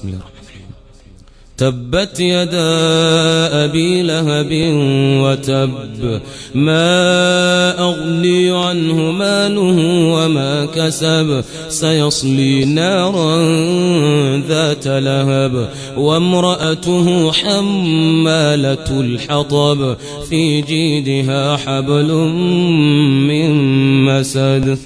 بسم الله. الرحمن الرحيم تبت يدا أبي لهب وتب ما أغني عنه ماله وما كسب سيصلي نارا ذات لهب. وامرأته حمالة الحطب في جيدها حبل من مسد.